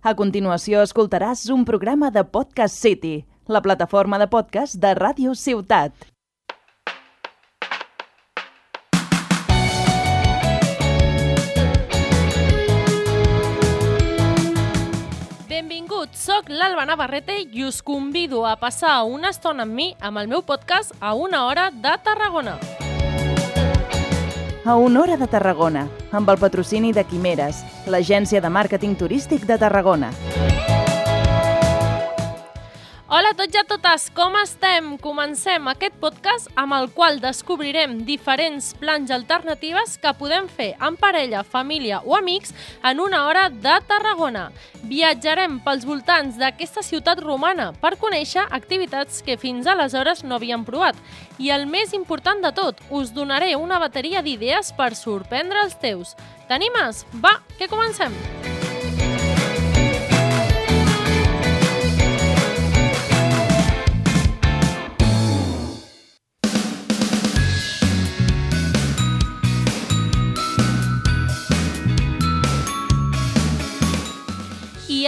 A continuació escoltaràs un programa de Podcast City, la plataforma de podcast de Ràdio Ciutat. Benvinguts, sóc l'Alba Navarrete i us convido a passar una estona amb mi amb el meu podcast a una hora de Tarragona. A hora de Tarragona, amb el patrocini de Quimeres, l'agència de màrqueting turístic de Tarragona. Hola a tots i a totes, com estem? Comencem aquest podcast amb el qual descobrirem diferents plans alternatives que podem fer en parella, família o amics en una hora de Tarragona. Viatjarem pels voltants d'aquesta ciutat romana per conèixer activitats que fins aleshores no havíem provat. I el més important de tot, us donaré una bateria d'idees per sorprendre els teus. T'animes? Va, que comencem! Hi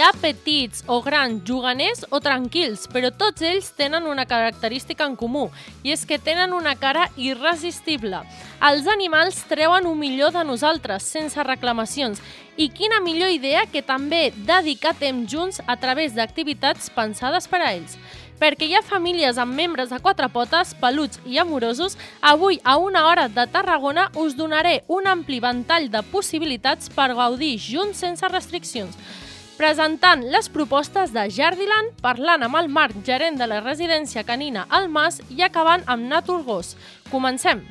ha petits o grans, juganers o tranquils, però tots ells tenen una característica en comú, i és que tenen una cara irresistible. Els animals treuen un millor de nosaltres, sense reclamacions, i quina millor idea que també dedicar temps junts a través d'activitats pensades per a ells. Perquè hi ha famílies amb membres de quatre potes, peluts i amorosos, avui a una hora de Tarragona us donaré un ampli ventall de possibilitats per gaudir junts sense restriccions presentant les propostes de Jardiland, parlant amb el Marc, gerent de la residència canina al Mas i acabant amb Naturgos. Comencem!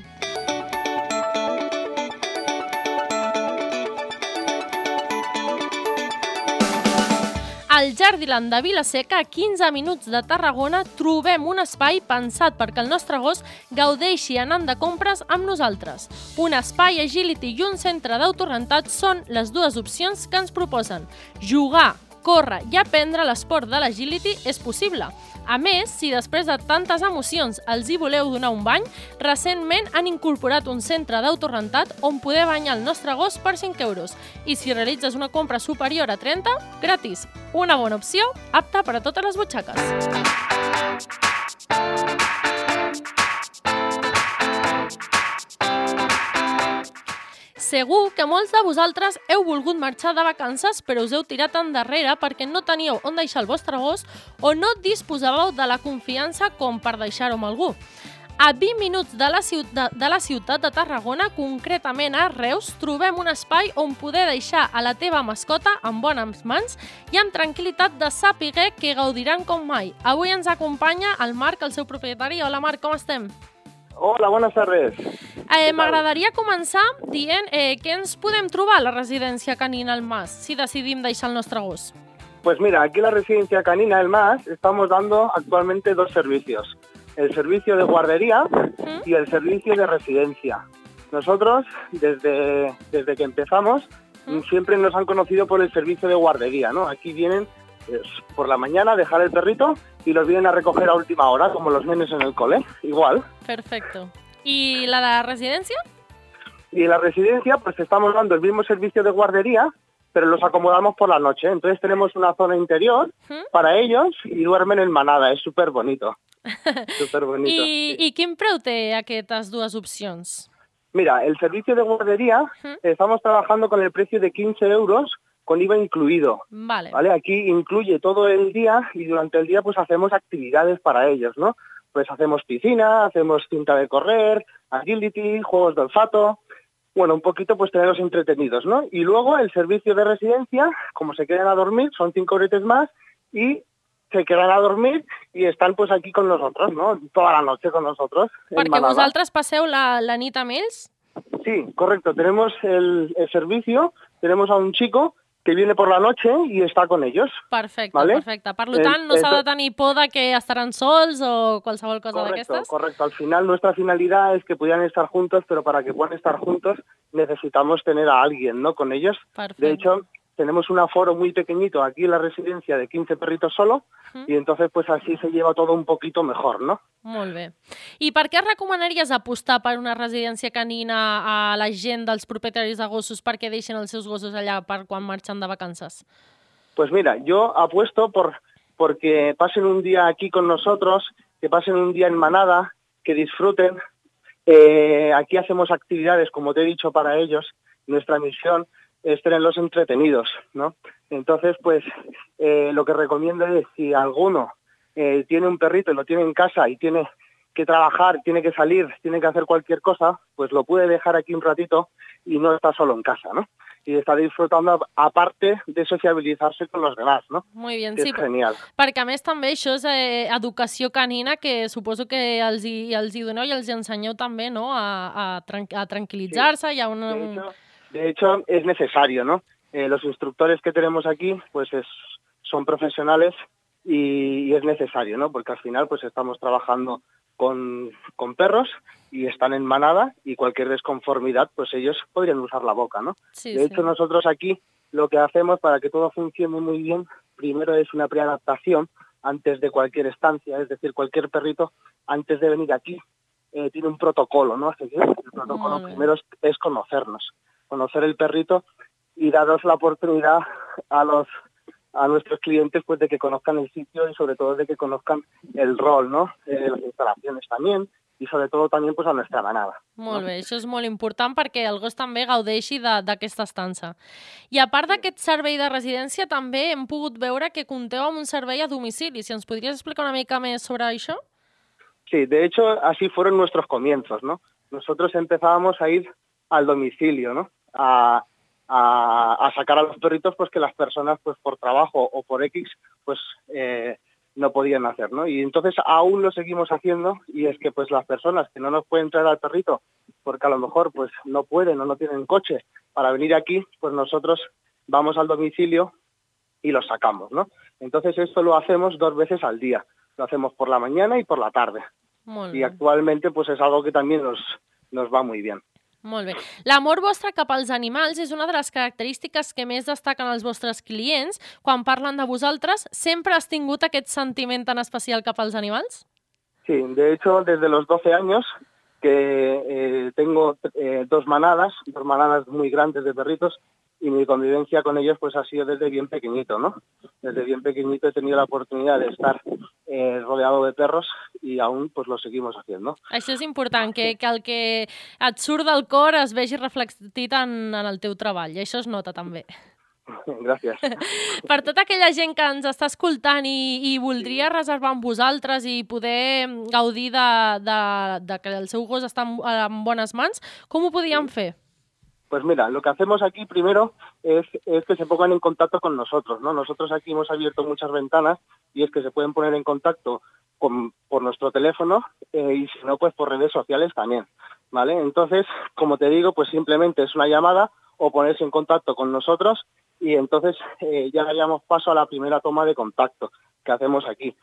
Al Jardiland de Vilaseca, a 15 minuts de Tarragona, trobem un espai pensat perquè el nostre gos gaudeixi anant de compres amb nosaltres. Un espai agility i un centre d'autorentat són les dues opcions que ens proposen. Jugar, córrer i aprendre l'esport de l'agility és possible. A més, si després de tantes emocions els hi voleu donar un bany, recentment han incorporat un centre d'autorentat on poder banyar el nostre gos per 5 euros. I si realitzes una compra superior a 30, gratis. Una bona opció, apta per a totes les butxaques. Segur que molts de vosaltres heu volgut marxar de vacances però us heu tirat endarrere perquè no teníeu on deixar el vostre gos o no disposàveu de la confiança com per deixar-ho amb algú. A 20 minuts de la, ciutat, de la ciutat de Tarragona, concretament a Reus, trobem un espai on poder deixar a la teva mascota en bones mans i amb tranquil·litat de sàpiguer que gaudiran com mai. Avui ens acompanya el Marc, el seu propietari. Hola Marc, com estem? Hola, buenas tardes. Eh, M'agradaria començar dient eh, què ens podem trobar a la residència canina al Mas si decidim deixar el nostre gos. Pues mira, aquí en la residencia canina El Mas estamos dando actualmente dos servicios. El servicio de guardería ¿Mm? y el servicio de residencia. Nosotros, desde, desde que empezamos, ¿Mm? siempre nos han conocido por el servicio de guardería, ¿no? Aquí vienen pues, por la mañana a dejar el perrito y los vienen a recoger a última hora, como los nenes en el cole, igual. Perfecto. I la de residència? Y en la residencia, pues estamos dando el mismo servicio de guardería, pero los acomodamos por la noche. Entonces tenemos una zona interior ¿Mm? para ellos y duermen en manada. Es súper bonito. Súper bonito. I, sí. I quin preu té aquestes dues opcions? Mira, el servicio de guardería, ¿Mm? estamos trabajando con el precio de 15 euros con IVA incluido. Vale. ¿Vale? Aquí incluye todo el día y durante el día pues hacemos actividades para ellos, ¿no? Pues hacemos piscina, hacemos cinta de correr, agility, juegos de olfato, bueno, un poquito pues tenerlos entretenidos, ¿no? Y luego el servicio de residencia, como se quedan a dormir, son cinco bretes más y se quedan a dormir y están pues aquí con nosotros, ¿no? Toda la noche con nosotros. Perquè vosaltres passeu la, la nit amb ells? Sí, correcto. Tenemos el, el servicio, tenemos a un chico que viene por la noche y está con ellos. Perfecte, Vale. perfecte. Per Eh, tant, no s'ha de tenir por de que estaran sols o qualsevol cosa d'aquestes? correcto. Al final nuestra finalidad es que pudieran estar juntos, pero para que puedan estar juntos necesitamos tener a alguien, ¿no? Con ellos. De hecho, tenemos un aforo muy pequeñito aquí en la residencia de 15 perritos solo y entonces pues así se lleva todo un poquito mejor, ¿no? Molt bé. I per què recomanaries apostar per una residència canina a la gent dels propietaris de gossos perquè deixen els seus gossos allà per quan marxen de vacances? Pues mira, yo apuesto por porque pasen un día aquí con nosotros, que pasen un día en manada, que disfruten. Eh, aquí hacemos actividades, como te he dicho, para ellos. Nuestra misión es tenerlos entretenidos, ¿no? Entonces, pues, eh, lo que recomiendo es si alguno eh, tiene un perrito y lo tiene en casa y tiene que trabajar, tiene que salir, tiene que hacer cualquier cosa, pues lo puede dejar aquí un ratito y no está solo en casa, ¿no? i està disfrutant aparte de sociabilitzar-se con los demás, no? Muy bien, que sí. És genial. Perquè a més també això és eh, educació canina que suposo que els hi, els hi doneu i els hi ensenyeu també, no?, a, a, tran a tranquilitzar-se sí. i a un... De hecho, de hecho, es necesario, ¿no? Eh, los instructores que tenemos aquí, pues es, son profesionales y, y es necesario, ¿no? Porque al final, pues estamos trabajando con, con, perros y están en manada y cualquier desconformidad, pues ellos podrían usar la boca, ¿no? Sí, de hecho, sí. nosotros aquí lo que hacemos para que todo funcione muy bien, primero es una preadaptación antes de cualquier estancia, es decir, cualquier perrito, antes de venir aquí, eh, tiene un protocolo, ¿no? Así que el protocolo Vale. primero es, es conocernos, conocer el perrito y daros la oportunidad a los a nuestros clientes pues de que conozcan el sitio y sobre todo de que conozcan el rol, ¿no? Eh, las instalaciones también y sobre todo también pues a nuestra manada. Molt bé, això és molt important perquè el gos també gaudeixi de- d'aquesta estança. I a part d'aquest servei de residència, també hem pogut veure que compteu amb un servei a domicili. Si ens podries explicar una mica més sobre això? Sí, de hecho así fueron nuestros comienzos, ¿no? Nosotros empezábamos a ir al domicilio, ¿no? A, a, a sacar a los perritos pues que las personas pues por trabajo o por X pues eh, no podían hacer, ¿no? Y entonces aún lo seguimos haciendo y es que pues las personas que no nos pueden traer al perrito porque a lo mejor pues no pueden o no tienen coche para venir aquí, pues nosotros vamos al domicilio y los sacamos, ¿no? Entonces esto lo hacemos dos veces al día. Lo hacemos por la mañana y por la tarde. Y actualmente pues es algo que también nos, nos va muy bien. Molt bé. L'amor vostre cap als animals és una de les característiques que més destaquen els vostres clients. Quan parlen de vosaltres, sempre has tingut aquest sentiment tan especial cap als animals? Sí, de hecho, desde los 12 años que eh, tengo eh, dos manadas, dos manadas muy grandes de perritos, y mi convivencia con ellos pues ha sido desde bien pequeñito, ¿no? Desde bien pequeñito he tenido la oportunidad de estar eh, rodeado de perros y aún pues lo seguimos haciendo. Això és important, que, que el que et surt del cor es vegi reflectit en, en el teu treball, i això es nota també. Gracias. Per tota aquella gent que ens està escoltant i, i voldria reservar amb vosaltres i poder gaudir de, de, de que el seu gos està en, en bones mans, com ho podien fer? Pues mira, lo que hacemos aquí primero es, es que se pongan en contacto con nosotros, ¿no? Nosotros aquí hemos abierto muchas ventanas y es que se pueden poner en contacto con, por nuestro teléfono eh, y si no, pues por redes sociales también, ¿vale? Entonces, como te digo, pues simplemente es una llamada o ponerse en contacto con nosotros y entonces eh, ya daríamos paso a la primera toma de contacto que hacemos aquí.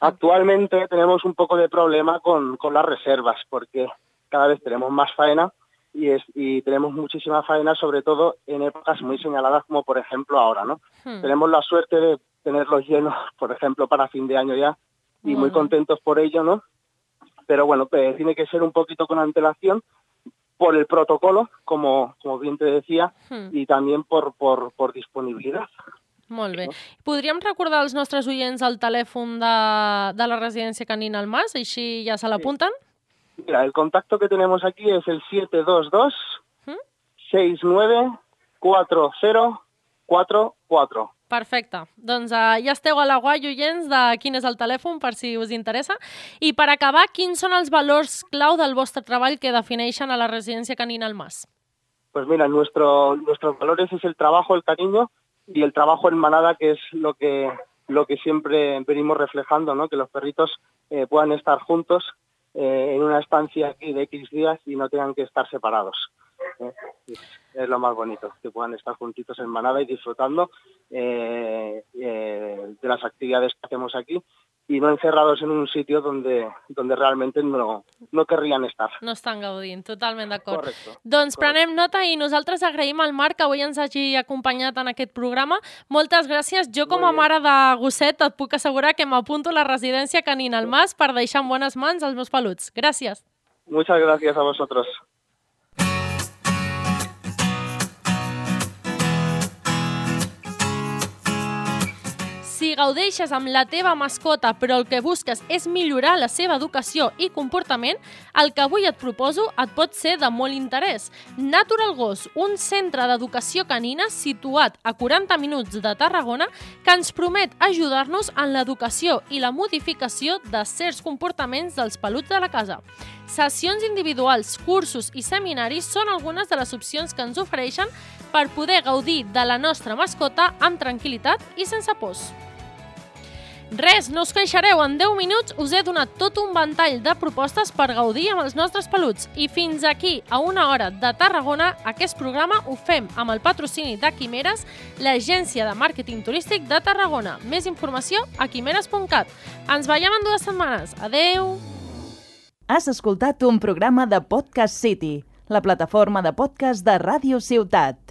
Actualmente tenemos un poco de problema con, con las reservas porque cada vez tenemos más faena y, es, y tenemos muchísima faena, sobre todo en épocas muy señaladas como por ejemplo ahora, ¿no? Hmm. Tenemos la suerte de tenerlos llenos, por ejemplo, para fin de año ya y muy Bueno. contentos por ello, ¿no? Pero bueno, eh, tiene que ser un poquito con antelación por el protocolo, como, como bien te decía, Hmm. y también por, por, por disponibilidad. Molt bé. Podríem recordar als nostres oients el telèfon de, de la residència canina al Mas? Així ja se l'apunten? Mira, el contacto que tenemos aquí es el 722 ¿Mm? 69 4044. Perfecte. Doncs uh, ja esteu a la guai, oients, de quin és el telèfon, per si us interessa. I per acabar, quins són els valors clau del vostre treball que defineixen a la residència canina al Mas? Pues mira, nuestro, nuestros valores es el trabajo, el cariño y el trabajo en manada, que es lo que, lo que siempre venimos reflejando, ¿no? Que los perritos eh, puedan estar juntos eh, en una estancia aquí de X días y no tengan que estar separados. ¿eh? Es, lo más bonito, que puedan estar juntitos en manada y disfrutando eh, de las actividades que hacemos aquí y no encerrados en un sitio donde, donde realmente no, no querrían estar. No estan gaudint, totalment d'acord. Correcto. Doncs Correcte. prenem nota i nosaltres agraïm al Marc que avui ens hagi acompanyat en aquest programa. Moltes gràcies. Jo com a mare de gosset et puc assegurar que m'apunto a la residència canina al Mas per deixar en bones mans els meus peluts. Gràcies. Muchas gracias a vosotros. Gaudeixes amb la teva mascota però el que busques és millorar la seva educació i comportament, el que avui et proposo et pot ser de molt interès. Natural Gos, un centre d'educació canina situat a 40 minuts de Tarragona que ens promet ajudar-nos en l'educació i la modificació de certs comportaments dels peluts de la casa. Sessions individuals, cursos i seminaris són algunes de les opcions que ens ofereixen per poder gaudir de la nostra mascota amb tranquil·litat i sense pors. Res, no us queixareu, en 10 minuts us he donat tot un ventall de propostes per gaudir amb els nostres peluts. I fins aquí, a una hora de Tarragona, aquest programa ho fem amb el patrocini de Quimeres, l'agència de màrqueting turístic de Tarragona. Més informació a quimeres.cat. Ens veiem en dues setmanes. Adeu! Has escoltat un programa de Podcast City, la plataforma de podcast de Ràdio Ciutat.